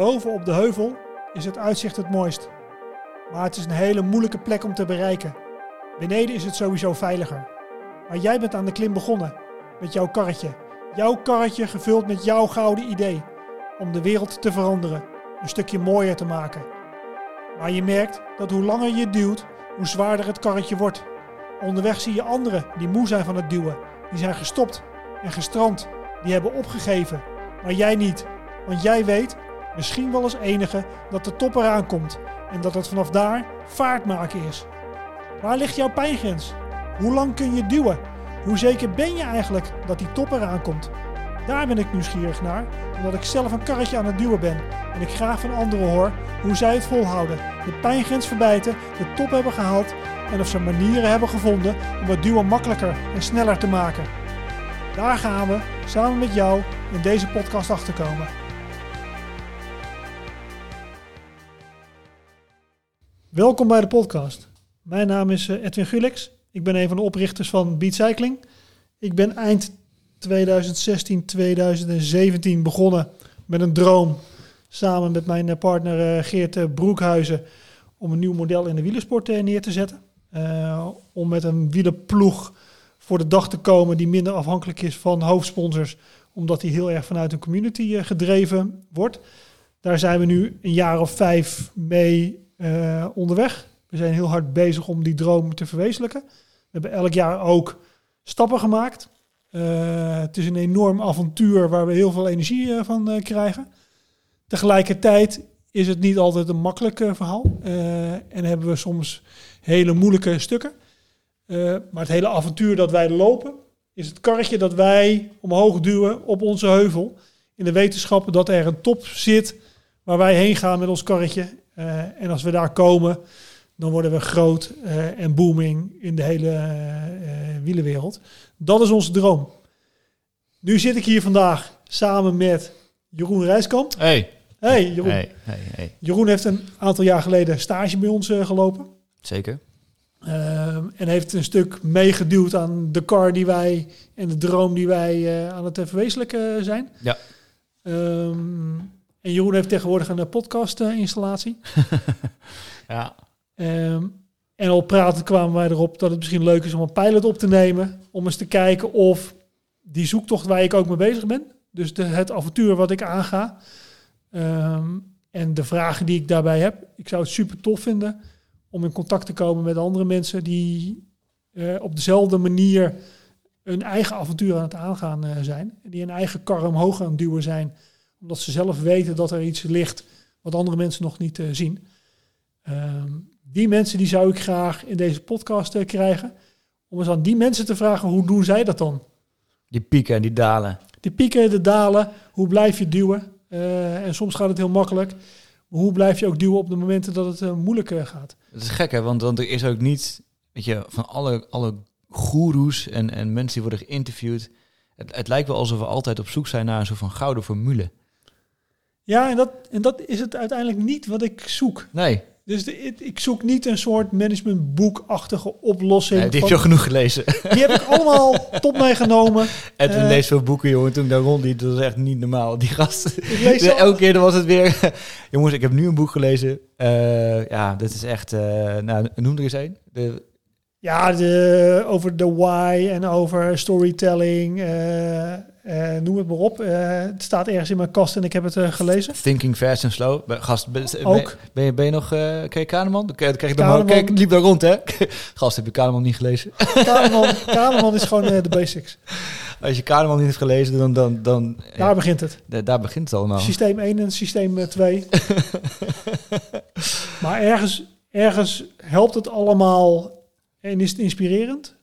Boven op de heuvel is het uitzicht het mooist. Maar het is een hele moeilijke plek om te bereiken. Beneden is het sowieso veiliger. Maar jij bent aan de klim begonnen met jouw karretje. Jouw karretje gevuld met jouw gouden idee om de wereld te veranderen, een stukje mooier te maken. Maar je merkt dat hoe langer je duwt, hoe zwaarder het karretje wordt. Onderweg zie je anderen die moe zijn van het duwen. Die zijn gestopt en gestrand. Die hebben opgegeven. Maar jij niet. Want jij weet, misschien wel als enige, dat de top eraan komt. En dat het vanaf daar vaart maken is. Waar ligt jouw pijngrens? Hoe lang kun je duwen? Hoe zeker ben je eigenlijk dat die top eraan komt? Daar ben ik nieuwsgierig naar, omdat ik zelf een karretje aan het duwen ben. En ik graag van anderen hoor hoe zij het volhouden. De pijngrens verbijten, de top hebben gehaald en of ze manieren hebben gevonden om het duwen makkelijker en sneller te maken. Daar gaan we samen met jou in deze podcast achterkomen. Welkom bij de podcast. Mijn naam is eh, Edwin Gulix. Ik ben een van de oprichters van Beat Cycling. Ik ben eind 2016, 2017 begonnen met een droom samen met mijn partner eh, Geert eh, Broekhuizen om een nieuw model in de wielersport neer te zetten. Om met een wielerploeg voor de dag te komen die minder afhankelijk is van hoofdsponsors, omdat die heel erg vanuit een community gedreven wordt. Daar zijn we nu een jaar of vijf mee uh, onderweg. We zijn heel hard bezig om die droom te verwezenlijken. We hebben elk jaar ook stappen gemaakt. Uh, het is een enorm avontuur waar we heel veel energie uh, van krijgen. Tegelijkertijd is het niet altijd een makkelijk verhaal. en hebben we soms hele moeilijke stukken. maar het hele avontuur dat wij lopen, is het karretje dat wij omhoog duwen op onze heuvel. In de wetenschap dat er een top zit waar wij heen gaan met ons karretje. Uh, en als we daar komen, dan worden we groot uh, en booming in de hele uh, wielenwereld. Dat is onze droom. Nu zit ik hier vandaag samen met Jeroen Rijskamp. Hey. Hey Jeroen. Hey, hey, hey. Jeroen heeft een aantal jaar geleden stage bij ons gelopen. Zeker. Ehm, en heeft een stuk meegeduwd aan de car die wij en de droom die wij aan het verwezenlijken zijn. Ja. Um, en Jeroen heeft tegenwoordig een podcast-installatie. ja. Um, en al praten kwamen wij erop dat het misschien leuk is om een pilot op te nemen. Om eens te kijken of die zoektocht waar ik ook mee bezig ben. Dus de, het avontuur wat ik aanga. Um, en de vragen die ik daarbij heb. Ik zou het super tof vinden om in contact te komen met andere mensen die uh, op dezelfde manier een eigen avontuur aan het aangaan uh, zijn. Die een eigen kar omhoog aan het duwen zijn omdat ze zelf weten dat er iets ligt wat andere mensen nog niet uh, zien. Um, die mensen die zou ik graag in deze podcast uh, krijgen. Om eens aan die mensen te vragen, hoe doen zij dat dan? Die pieken en die dalen. Die pieken, de dalen. Hoe blijf je duwen? Uh, en soms gaat het heel makkelijk. Maar hoe blijf je ook duwen op de momenten dat het moeilijk gaat? Dat is gek hè, want, want er is ook niet, weet je, van alle, alle goeroes en, en mensen die worden geïnterviewd. Het, het lijkt wel alsof we altijd op zoek zijn naar een soort van gouden formule. Ja, en dat, en dat is het uiteindelijk niet wat ik zoek. Nee. Dus de, ik zoek niet een soort managementboekachtige oplossing. Nee, die heb je al genoeg gelezen. Die heb ik allemaal tot mij genomen. En toen uh, lees veel boeken, jongen. Toen daar rond, die dat was echt niet normaal. Die gast. Ik elke keer was het weer. jongens, ik heb nu een boek gelezen. Uh, ja, dit is echt. Uh, nou, noem er eens één. De, ja, de, over de why en over storytelling. Uh, uh, noem het maar op. Uh, het staat ergens in mijn kast en ik heb het gelezen. Thinking fast and slow. Gast, ben, Ook. Ben, je, ben je nog... kijk Kahneman? Dan krijg je. Kijk, liep daar rond, hè? Gast, heb je Kahneman niet gelezen? Kahneman, Kahneman is gewoon de basics. Als je Kahneman niet hebt gelezen, dan... dan, dan daar ja, begint het. Daar begint het allemaal. Systeem 1 en systeem 2. maar ergens, ergens helpt het allemaal en is het inspirerend?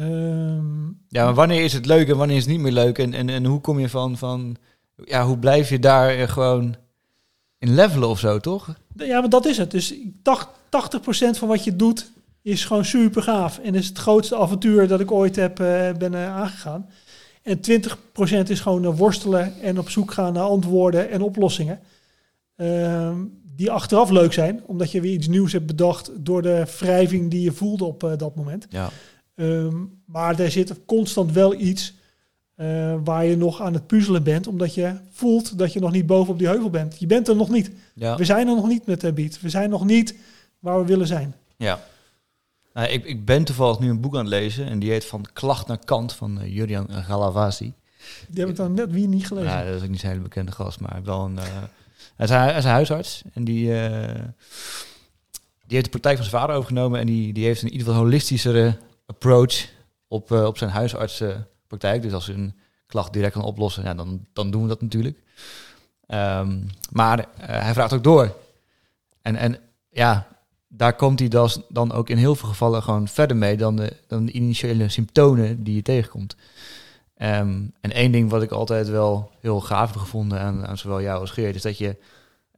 Um, ja, maar wanneer is het leuk en wanneer is het niet meer leuk? En, en, en hoe kom je van, van, ja, hoe blijf je daar gewoon in levelen of zo, toch? Ja, maar dat is het. Dus 80% van wat je doet is gewoon super gaaf. En is het grootste avontuur dat ik ooit heb, uh, ben uh, aangegaan. En 20% is gewoon uh, worstelen en op zoek gaan naar antwoorden en oplossingen. Um, die achteraf leuk zijn, omdat je weer iets nieuws hebt bedacht door de wrijving die je voelde op dat moment. Ja. Um, maar er zit constant wel iets waar je nog aan het puzzelen bent, omdat je voelt dat je nog niet boven op die heuvel bent. Je bent er nog niet. Ja. We zijn er nog niet met de beat. We zijn nog niet waar we willen zijn. Ja. Nou, ik, ik ben toevallig nu een boek aan het lezen en die heet Van Klacht naar Kant van uh, Julian Galavasi. Die heb ik dan net wie niet gelezen. Ja, dat is ook niet een hele bekende gast, maar wel een... Uh, hij, is, hij is een huisarts en die, die heeft de praktijk van zijn vader overgenomen en die, die heeft een ieder geval holistischere approach op, op zijn huisartsenpraktijk. Dus als ze een klacht direct kan oplossen, ja, dan, dan doen we dat natuurlijk. Um, maar hij vraagt ook door. En, en ja, daar komt hij dus dan ook in heel veel gevallen gewoon verder mee dan de, dan de initiële symptomen die je tegenkomt. Ehm, en één ding wat ik altijd wel heel gaaf gevonden aan, aan zowel jou als Geert, is dat je,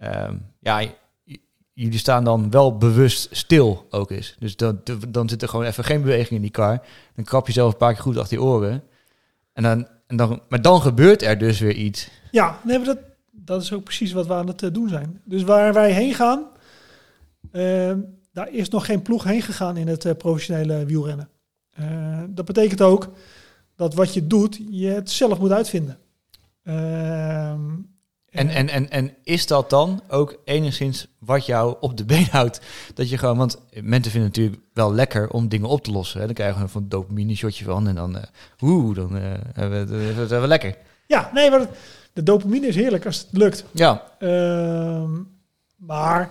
um, ja, jullie staan dan wel bewust stil ook is. Dus dan, dan zit er gewoon even geen beweging in die kar. Dan krap je zelf een paar keer goed achter je oren. En dan, en dan, maar dan gebeurt er dus weer iets. Ja, nee, maar dat, dat is ook precies wat we aan het eh, doen zijn. Dus waar wij heen gaan, uh, daar is nog geen ploeg heen gegaan in het uh, professionele wielrennen. Uh, dat betekent ook dat wat je doet, je het zelf moet uitvinden. Ehm, en, en, en, en is dat dan ook enigszins wat jou op de been houdt? Dat je gewoon, want mensen vinden het natuurlijk wel lekker om dingen op te lossen. Hè? Dan krijgen we een dopamine shotje van en dan, uh, dan uh, hebben, we, het, hebben we lekker. Ja, nee, maar de dopamine is heerlijk als het lukt. Ja. Uh, maar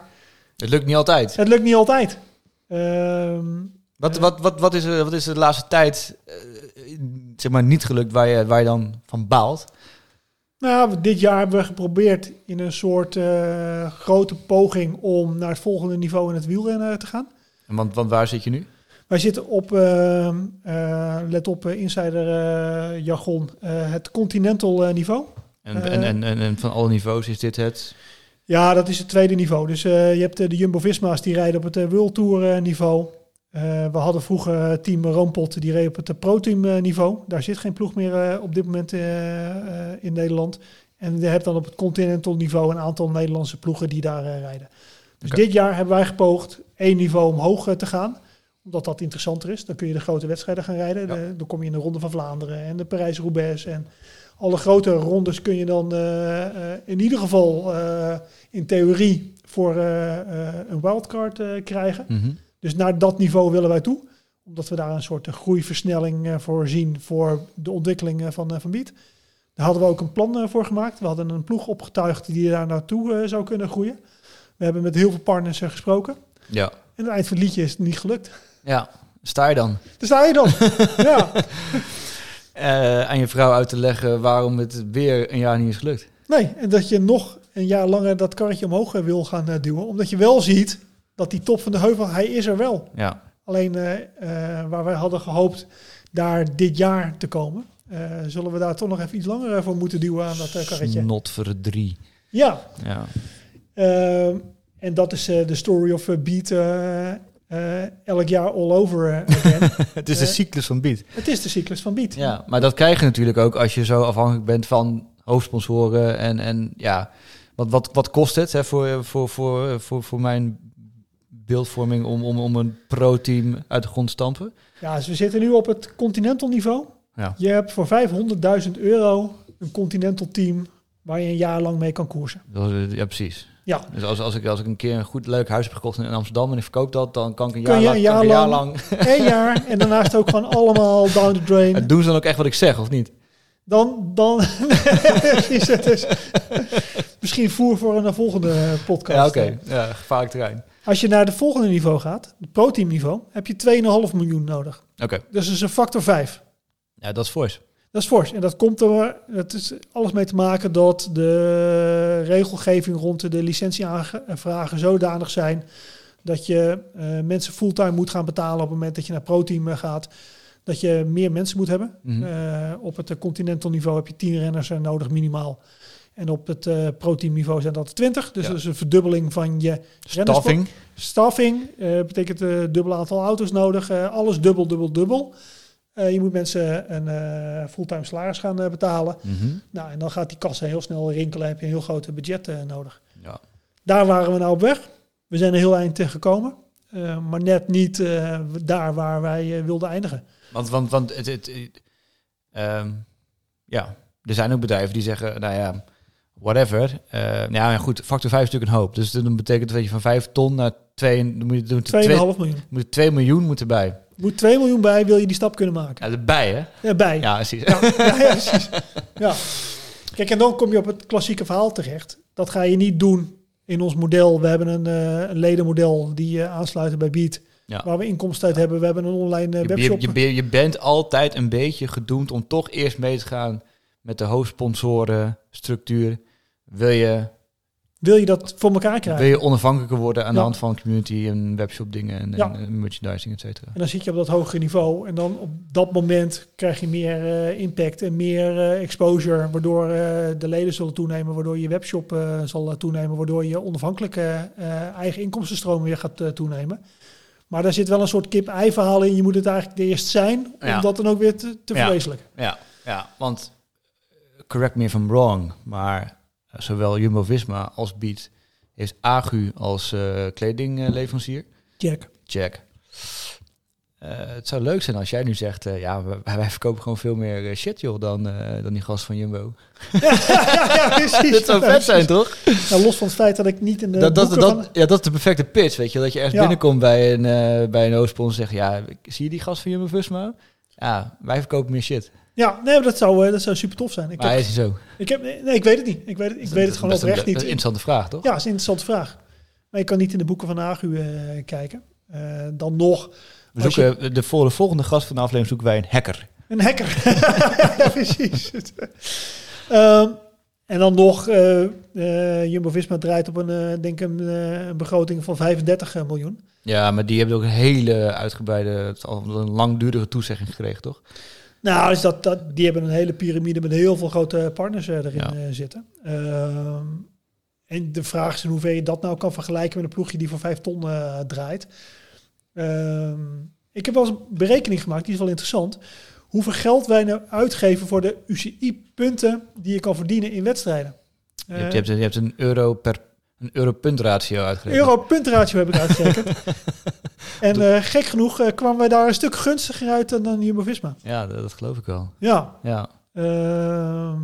het lukt niet altijd. Het lukt niet altijd. Ehm, wat, wat, wat, wat, is, wat is de laatste tijd uh, zeg maar niet gelukt waar je, waar je dan van baalt? Nou, dit jaar hebben we geprobeerd in een soort uh, grote poging om naar het volgende niveau in het wielrennen te gaan. En want, want waar zit je nu? Wij zitten op, uh, let op insider jargon, het continental niveau. En, en, en, en, van alle niveaus is dit het? Ja, dat is het tweede niveau. Dus je hebt de Jumbo-Visma's die rijden op het World Tour niveau. We hadden vroeger team Rampot, die reed op het Pro-team niveau. Daar zit geen ploeg meer op dit moment in Nederland. En je hebt dan op het continental niveau een aantal Nederlandse ploegen die daar rijden. Dus dit jaar hebben wij gepoogd één niveau omhoog te gaan omdat dat interessanter is. Dan kun je de grote wedstrijden gaan rijden. dan kom je in de Ronde van Vlaanderen en de Parijs-Roubaix. En alle grote rondes kun je dan in ieder geval in theorie voor een wildcard krijgen. Mhm. Dus naar dat niveau willen wij toe. Omdat we daar een soort groeiversnelling voor zien voor de ontwikkeling van, van Beat. Daar hadden we ook een plan voor gemaakt. We hadden een ploeg opgetuigd die daar naartoe zou kunnen groeien. We hebben met heel veel partners gesproken. Ja. En het eind van het liedje is het niet gelukt. Ja, sta je dan? Daar sta je dan, ja. aan je vrouw uit te leggen waarom het weer een jaar niet is gelukt. Nee, en dat je nog een jaar langer dat karretje omhoog eh, wil gaan eh, duwen. Omdat je wel ziet dat die top van de heuvel, hij is er wel. Ja. Alleen uh, waar wij hadden gehoopt daar dit jaar te komen, uh, zullen we daar toch nog even iets langer voor moeten duwen aan dat karretje. Not voor drie. Ja. ja. Ehm, en dat is de story of Beat elk jaar all over again. het is de cyclus van Beat. Het is de cyclus van Beat. Ja, maar dat krijg je natuurlijk ook als je zo afhankelijk bent van hoofdsponsoren en, en ja, wat, wat, wat kost het hè, voor, voor, voor, voor, voor mijn beeldvorming om, om, om een pro-team uit de grond te stampen? Ja, dus we zitten nu op het continental niveau. Ja. Je hebt voor 500.000 euro een continental team waar je een jaar lang mee kan koersen. Ja, precies. Ja. Dus als, als, ik, als ik een keer een goed leuk huis heb gekocht in Amsterdam en ik verkoop dat, dan kan ik een jaar, lang, een jaar, lang. Een jaar en daarnaast ook gewoon allemaal down the drain. Het doen ze dan ook echt wat ik zeg, of niet? Dan, dan is het dus misschien voer voor een volgende podcast. Ja, oké. Ja, gevaarlijk terrein. Als je naar de volgende niveau gaat, het pro-team niveau, heb je 2,5 miljoen nodig. Oké. Dus dat is een factor 5. Ja, dat is fors. Dat is fors. En dat komt er, het is alles mee te maken dat de regelgeving rond de licentieaanvragen zodanig zijn dat je uh, mensen fulltime moet gaan betalen op het moment dat je naar pro-team gaat dat je meer mensen moet hebben. Mm op het continental niveau heb je 10 renners nodig minimaal. En op het uh, pro-team niveau zijn dat 20. Dus dat is een verdubbeling van je Staffing. Staffing uh, betekent een dubbel aantal auto's nodig. alles dubbel, dubbel, dubbel. je moet mensen een fulltime salaris gaan betalen. Mhm. Nou, en dan gaat die kassa heel snel rinkelen. Heb je een heel grote budget nodig. Ja. Daar waren we nou op weg. We zijn er heel eind gekomen. maar net niet daar waar wij wilden eindigen. Want, want, want het, het, ehm, ja, er zijn ook bedrijven die zeggen, nou ja, whatever. Eh nou ja, goed, factor 5 is natuurlijk een hoop. Dus dan betekent weet je, van 5 ton naar 2, dan moet je doen 2, 2,5 miljoen. moet 2 miljoen moeten bij. Moet 2 miljoen bij, wil je die stap kunnen maken. Ja, erbij, hè? Ja, bij. Ja, precies. Ja, ja, ja, precies. Ja. Kijk, en dan kom je op het klassieke verhaal terecht. Dat ga je niet doen in ons model. We hebben een, eh, een ledenmodel die eh, aansluiten bij Beat. Ja. Waar we inkomsten uit hebben. We hebben een online eh, Je, webshop. je, je, je bent altijd een beetje gedoemd om toch eerst mee te gaan met de hoofdsponsoren structuur. Wil je, Wil je dat voor elkaar krijgen? wil je onafhankelijker worden aan de hand van community en webshop dingen en, Ja. en, en merchandising, et cetera. En dan zit je op dat hogere niveau. En dan op dat moment krijg je meer eh, impact en meer eh, exposure. Waardoor eh, de leden zullen toenemen. Waardoor je webshop zal toenemen. Waardoor je onafhankelijke eigen inkomstenstroom weer gaat toenemen. Maar daar zit wel een soort kip-ei verhaal in. Je moet het eigenlijk de eerst zijn. Om Ja. dat dan ook weer te, te Ja. verwezenlijken. Ja, ja, want correct me if I'm wrong, maar zowel Jumbo-Visma als Beat heeft Agu als eh, kledingleverancier. Check. Check. Eh, het zou leuk zijn als jij nu zegt, eh, ja, wij, wij verkopen gewoon veel meer shit joh dan, dan die gast van Jumbo. ja, ja, precies. Dit zou vet zijn, toch? Nou, los van het feit dat ik niet in de Dat, dat, dat, van... ja, dat is de perfecte pitch, weet je. Dat je ergens Ja. binnenkomt bij een, bij een hoofdsponsor en zegt, ja, zie je die gast van Jumbo-Visma? Ja, wij verkopen meer shit. Ja, nee, maar dat zou, eh, dat zou super tof zijn. Ik, Maar heb, is zo. ik, heb, nee, ik weet het niet. Ik weet het, ik weet het gewoon een- oprecht Dat niet. is een interessante vraag, toch? Ja, dat is een interessante vraag. Maar je kan niet in de boeken van Agu eh, kijken. Eh, dan nog We zoeken, de, voor de volgende gast van de aflevering zoeken wij een hacker. een hacker. ja, precies. Ehm, en dan nog, eh eh, Jumbo-Visma draait op een, eh, denk ik, een, een begroting van 35 miljoen. Ja, maar die hebben ook een hele uitgebreide, een langdurige toezegging gekregen, toch? Nou, dus dat, dat, die hebben een hele piramide met heel veel grote partners erin Ja. zitten. Ehm, en de vraag is in hoeverre je dat nou kan vergelijken met een ploegje die voor 5 ton draait. Ehm, ik heb wel eens een berekening gemaakt, die is wel interessant. Hoeveel geld wij nou uitgeven voor de UCI-punten die je kan verdienen in wedstrijden. Je hebt, je, hebt, je hebt een euro per een euro-punt-ratio uitgerekend. Euro-puntratio heb ik uitgerekend. en eh, gek genoeg eh, kwamen wij daar een stuk gunstiger uit dan, dan Jumbo-Visma. Ja, dat, dat geloof ik wel. Ja, Ja. Ehm,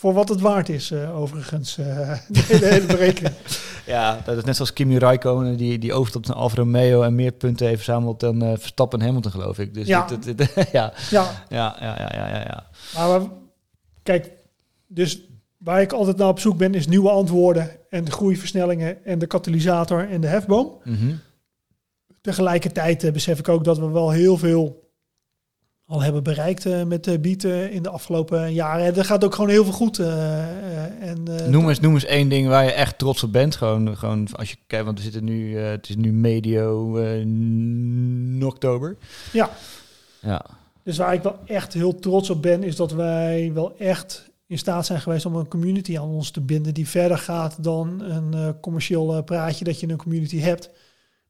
voor wat het waard is, eh, overigens, eh, de hele- berekening. ja, dat is net zoals Kimi Räikkönen, die, die overstapt naar Alfa Romeo en meer punten heeft verzameld dan eh, Verstappen en Hamilton, geloof ik. Dus Ja. dit- dit- dit- ja. Ja, Ja, ja, ja, ja, ja, ja. maar kijk, dus waar ik altijd naar op zoek ben, is nieuwe antwoorden en de groeiversnellingen en de katalysator en de hefboom. Mhm. Tegelijkertijd eh, besef ik ook dat we wel heel veel al hebben bereikt eh, met bieten in de afgelopen jaren. En er gaat ook gewoon heel veel goed. eh, eh, en, eh, Noem, eens, noem eens één ding waar je echt trots op bent. Gewoon, gewoon als je kijkt, want we zitten nu, eh, het is nu medio eh, oktober. Ja. Ja. Dus waar ik wel echt heel trots op ben, is dat wij wel echt in staat zijn geweest om een community aan ons te binden die verder gaat dan een eh, commercieel eh, praatje dat je een community hebt.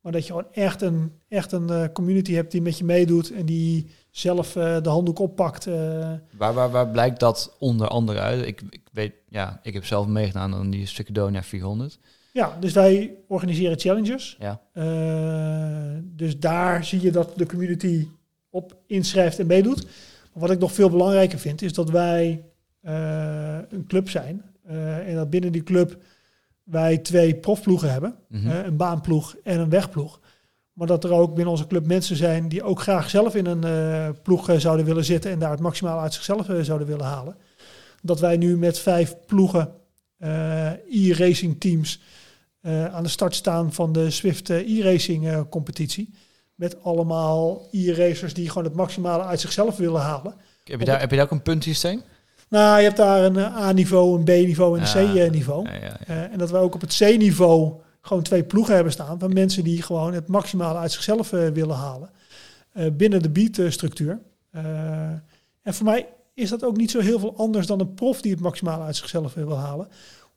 Maar dat je gewoon echt een, echt een eh, community hebt die met je meedoet en die zelf eh, de handdoek oppakt. eh. Waar, waar, waar blijkt dat onder andere uit? Ik, ik weet, ja, ik heb zelf meegedaan aan die Macedonia 400. ja, dus wij organiseren challenges. Ja. Eh, dus daar zie je dat de community op inschrijft en meedoet. Maar wat ik nog veel belangrijker vind, is dat wij een club zijn. En dat binnen die club wij twee profploegen hebben. Mhm. Een baanploeg en een wegploeg. Maar dat er ook binnen onze club mensen zijn die ook graag zelf in een eh, ploeg eh, zouden willen zitten en daar het maximaal uit zichzelf eh, zouden willen halen. Dat wij nu met vijf ploegen e-racing teams aan de start staan van de Swift e-racing competitie. Met allemaal e-racers die gewoon het maximale uit zichzelf willen halen. Heb, je daar, heb je daar ook een puntsysteem? Nou, je hebt daar een A-niveau, een B-niveau en een Ja. C-niveau. Ja, ja, en dat we ook op het C-niveau gewoon twee ploegen hebben staan van mensen die gewoon het maximale uit zichzelf eh, willen halen. eh, binnen de beat-structuur. Eh, en voor mij is dat ook niet zo heel veel anders dan een prof die het maximale uit zichzelf wil halen.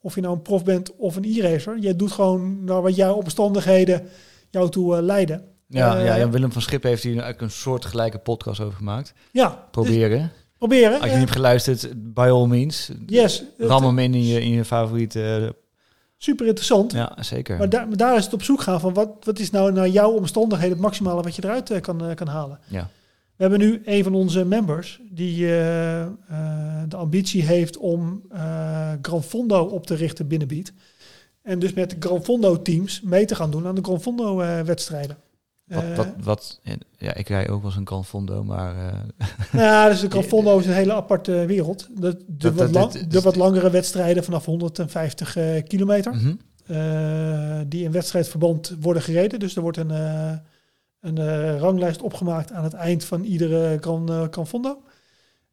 Of je nou een prof bent of een e-racer. Je doet gewoon naar wat jouw omstandigheden jou toe leiden. Ja, ja, Jan Willem van Schip heeft hier eigenlijk een soortgelijke podcast over gemaakt. Ja, dus Proberen. proberen. Als je niet hebt geluisterd, by all means. yes, Ram hem in in je, in je favoriete... super interessant. ja, zeker. Maar daar, maar daar is het op zoek gaan van wat, wat is nou naar jouw omstandigheden het maximale wat je eruit eh, kan, eh, kan halen. Ja. We hebben nu een van onze members die eh, de ambitie heeft om eh Gran Fondo op te richten binnen Beat. En dus met de Gran Fondo teams mee te gaan doen aan de Gran Fondo wedstrijden. Wat, Eh, wat, wat, ja, ik rij ook wel eens een Canfondo, maar eh, Nou ja, dus de Gran Fondo is een hele aparte wereld. De, de, Dat- wat, lang- de wat langere wedstrijden vanaf 150 eh, kilometer. mhm. die in wedstrijdverband worden gereden. Dus er wordt een, een ranglijst opgemaakt aan het eind van iedere Gran, eh, Gran Fondo.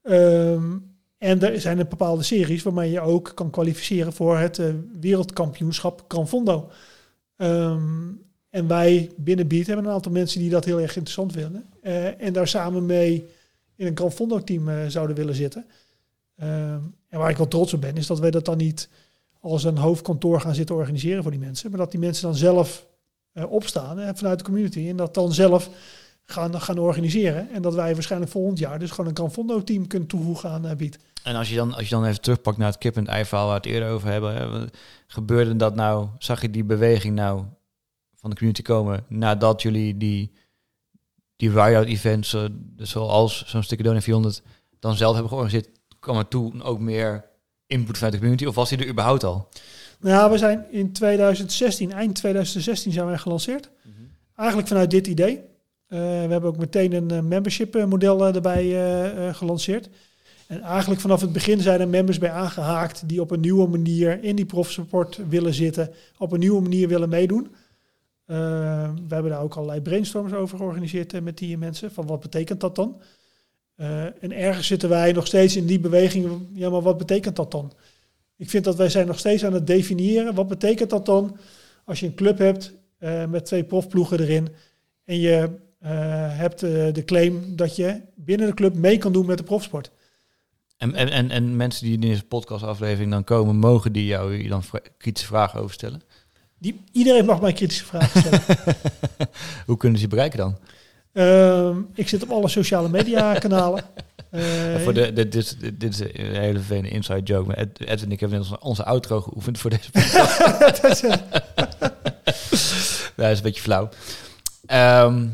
Ehm, en er zijn een bepaalde series waarmee je ook kan kwalificeren voor het wereldkampioenschap Gran Fondo. En wij binnen Beat hebben een aantal mensen die dat heel erg interessant vinden. eh, en daar samen mee in een Gran Fondo team eh, zouden willen zitten. Ehm, en waar ik wel trots op ben, is dat wij dat dan niet als een hoofdkantoor gaan zitten organiseren voor die mensen. Maar dat die mensen dan zelf eh, opstaan vanuit de community. En dat dan zelf gaan, gaan organiseren. En dat wij waarschijnlijk volgend jaar dus gewoon een Gran Fondo team kunnen toevoegen aan uh. En als je, dan, als je dan even terugpakt naar het kip en ei verhaal waar we het eerder over hebben. Hè, gebeurde dat nou, zag je die beweging nou van de community komen nadat jullie die, die ride-out events, eh, zoals zo'n Stickedonia 400, dan zelf hebben georganiseerd, kwam er toen ook meer input vanuit de community? Of was die er überhaupt al? Nou, we zijn in 2016, eind 2016 zijn wij gelanceerd. Eigenlijk vanuit dit idee. Eh, we hebben ook meteen een eh, membership model erbij gelanceerd. En eigenlijk vanaf het begin zijn er members bij aangehaakt die op een nieuwe manier in die profsport willen zitten, op een nieuwe manier willen meedoen. Eh, we hebben daar ook allerlei brainstorms over georganiseerd eh, met die mensen. Van wat betekent dat dan? Eh, en ergens zitten wij nog steeds in die beweging. Ja, maar wat betekent dat dan? Ik vind dat wij zijn nog steeds aan het definiëren. Wat betekent dat dan als je een club hebt eh, met twee profploegen erin en je hebt de claim dat je binnen de club mee kan doen met de profsport. En, en, en, en mensen die in deze podcastaflevering dan komen, mogen die jou dan kritische vragen over stellen? Die, iedereen mag mij kritische vragen stellen. Hoe kunnen ze je bereiken dan? Ehm, ik zit op alle sociale media kanalen. Voor de, dit, is- dit is een hele vervelende inside joke. Maar Ed, Ed en ik hebben net onze, onze outro geoefend voor deze podcast. dat is, dat is een beetje flauw. Ehm,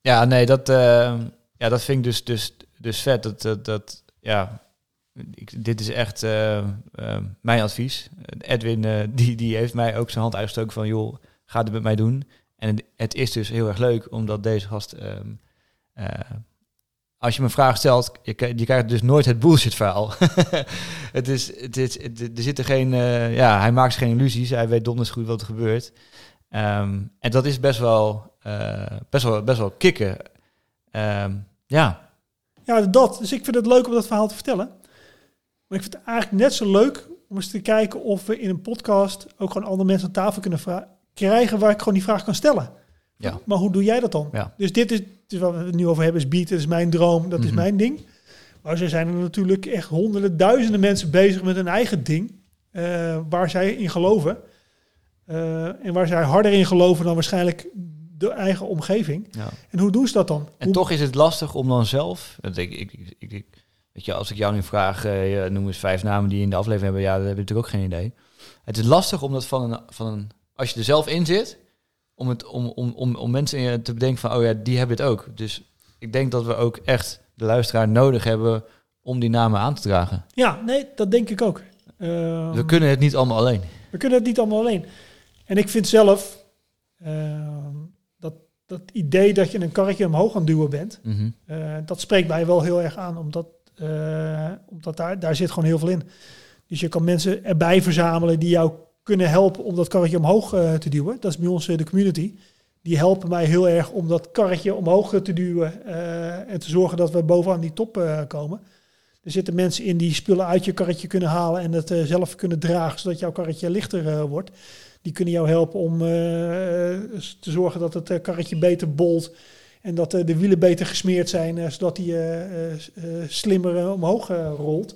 ja, nee, dat, eh, ja, dat vind ik dus, dus, dus vet. Dat, dat, dat ja, dit is echt eh, eh, mijn advies. Edwin, eh, die, die heeft mij ook zijn hand uitgestoken van, joh, ga dit met mij doen. En het, het is dus heel erg leuk, omdat deze gast... ehm, eh, als je me een vraag stelt, je, krijgt- dus nooit het bullshit verhaal. het is, het is, het- er zitten geen, ja, hij maakt geen illusies. Hij weet donders goed wat er gebeurt. Ehm, en dat is best wel, best wel, best wel kicken. Ehm, ja, ja, dat. Dus ik vind het leuk om dat verhaal te vertellen. Maar ik vind het eigenlijk net zo leuk om eens te kijken of we in een podcast ook gewoon andere mensen aan tafel kunnen krijgen waar ik gewoon die vraag kan stellen. Ja. Maar hoe doe jij dat dan? Ja. Dus dit is dus wat we het nu over hebben, is beat, dat is mijn droom, dat is Mhm. mijn ding. Maar er zijn er natuurlijk echt honderden, duizenden mensen bezig met hun eigen ding, eh, waar zij in geloven. Eh, en waar zij harder in geloven dan waarschijnlijk de eigen omgeving. ja. En hoe doen ze dat dan? En Hoe- toch is het lastig om dan zelf... want Ik, ik, ik, ik, ik- weet je, als ik jou nu vraag, eh, noem eens vijf namen die in de aflevering hebben. Ja, dat heb je natuurlijk ook geen idee. Het is lastig om dat van een... Van een als je er zelf in zit, om, het, om, om, om, om mensen in je te bedenken van... Oh ja, die hebben het ook. Dus ik denk dat we ook echt de luisteraar nodig hebben om die namen aan te dragen. Ja, nee, dat denk ik ook. Eh, We kunnen het niet allemaal alleen. we kunnen het niet allemaal alleen. En ik vind zelf eh, dat dat idee dat je een karretje omhoog aan het duwen bent, Mhm. eh, dat spreekt mij wel heel erg aan, omdat, eh, omdat daar, daar zit gewoon heel veel in. Dus je kan mensen erbij verzamelen die jou kunnen helpen om dat karretje omhoog eh, te duwen. Dat is bij ons eh, de community. Die helpen mij heel erg om dat karretje omhoog te duwen en te zorgen dat we bovenaan die top komen. Er zitten mensen in die spullen uit je karretje kunnen halen en het zelf kunnen dragen, zodat jouw karretje lichter wordt. Die kunnen jou helpen om te zorgen dat het karretje beter bolt en dat eh, de wielen beter gesmeerd zijn, eh, zodat die eh, slimmer omhoog rolt.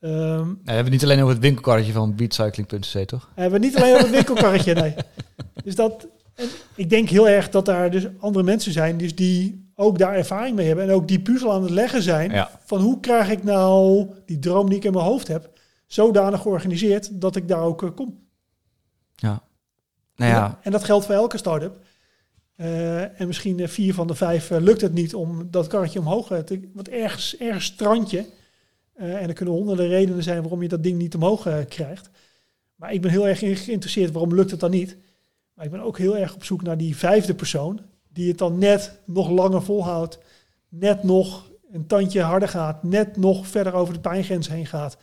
Ehm, Nou, we hebben het niet alleen over het winkelkarretje van beatcycling.cc, toch? hebben we niet alleen op het winkelkarretje, nee. Dus dat, en ik denk heel erg dat daar dus andere mensen zijn, dus die ook daar ervaring mee hebben en ook die puzzel aan het leggen zijn. Ja. Van hoe krijg ik nou die droom die ik in mijn hoofd heb, zodanig georganiseerd dat ik daar ook kom. Ja. Nou ja, En dat geldt voor elke start-up. Eh, en misschien eh, vier van de vijf eh, lukt het niet om dat karretje omhoog te... Want ergens, ergens strandje. en er kunnen honderden redenen zijn waarom je dat ding niet omhoog krijgt. Maar ik ben heel erg geïnteresseerd waarom lukt het dan niet. Maar ik ben ook heel erg op zoek naar die vijfde persoon. Die het dan net nog langer volhoudt. Net nog een tandje harder gaat. Net nog verder over de pijngrens heen gaat.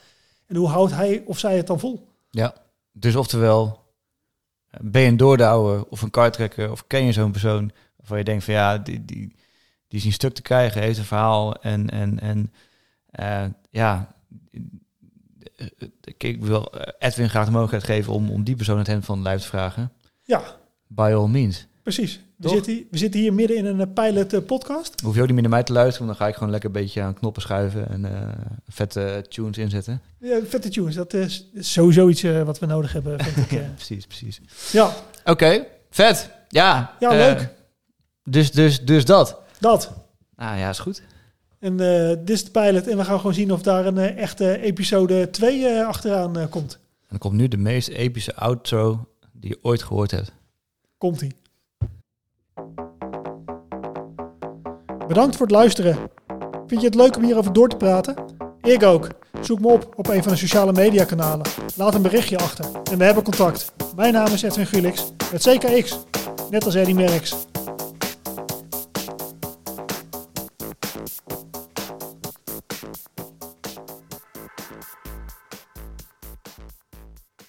En hoe houdt hij of zij het dan vol? Ja, dus oftewel, ben je een doordouwer of een kartrekker of ken je zo'n persoon waarvan je denkt van ja, die, die, die is een stuk te krijgen, heeft een verhaal en, en, en eh, ja, eh, ik wil Edwin graag de mogelijkheid geven om, om die persoon het hem van lijf te vragen. Ja, By all means. precies. We zitten, hier, we zitten hier midden in een eh, pilot eh, podcast. Hoef je ook niet meer naar mij te luisteren, want dan ga ik gewoon lekker een beetje aan knoppen schuiven en eh, vette tunes inzetten. Ja, vette tunes. Dat is sowieso iets wat we nodig hebben, vind ik. Precies, precies. ja, Oké, vet. Ja, Ja, leuk. Dus, dus, dus dat. dat. Nou ja, is goed. En dit is de pilot. En we gaan gewoon zien of daar een echte episode 2 eh, achteraan komt. En dan komt nu de meest epische outro die je ooit gehoord hebt. Komt-ie. Bedankt voor het luisteren. Vind je het leuk om hierover door te praten? Ik ook. Zoek me op op een van de sociale mediakanalen. Laat een berichtje achter en we hebben contact. Mijn naam is Edwin Gulix met CKX, net als Eddie Merckx.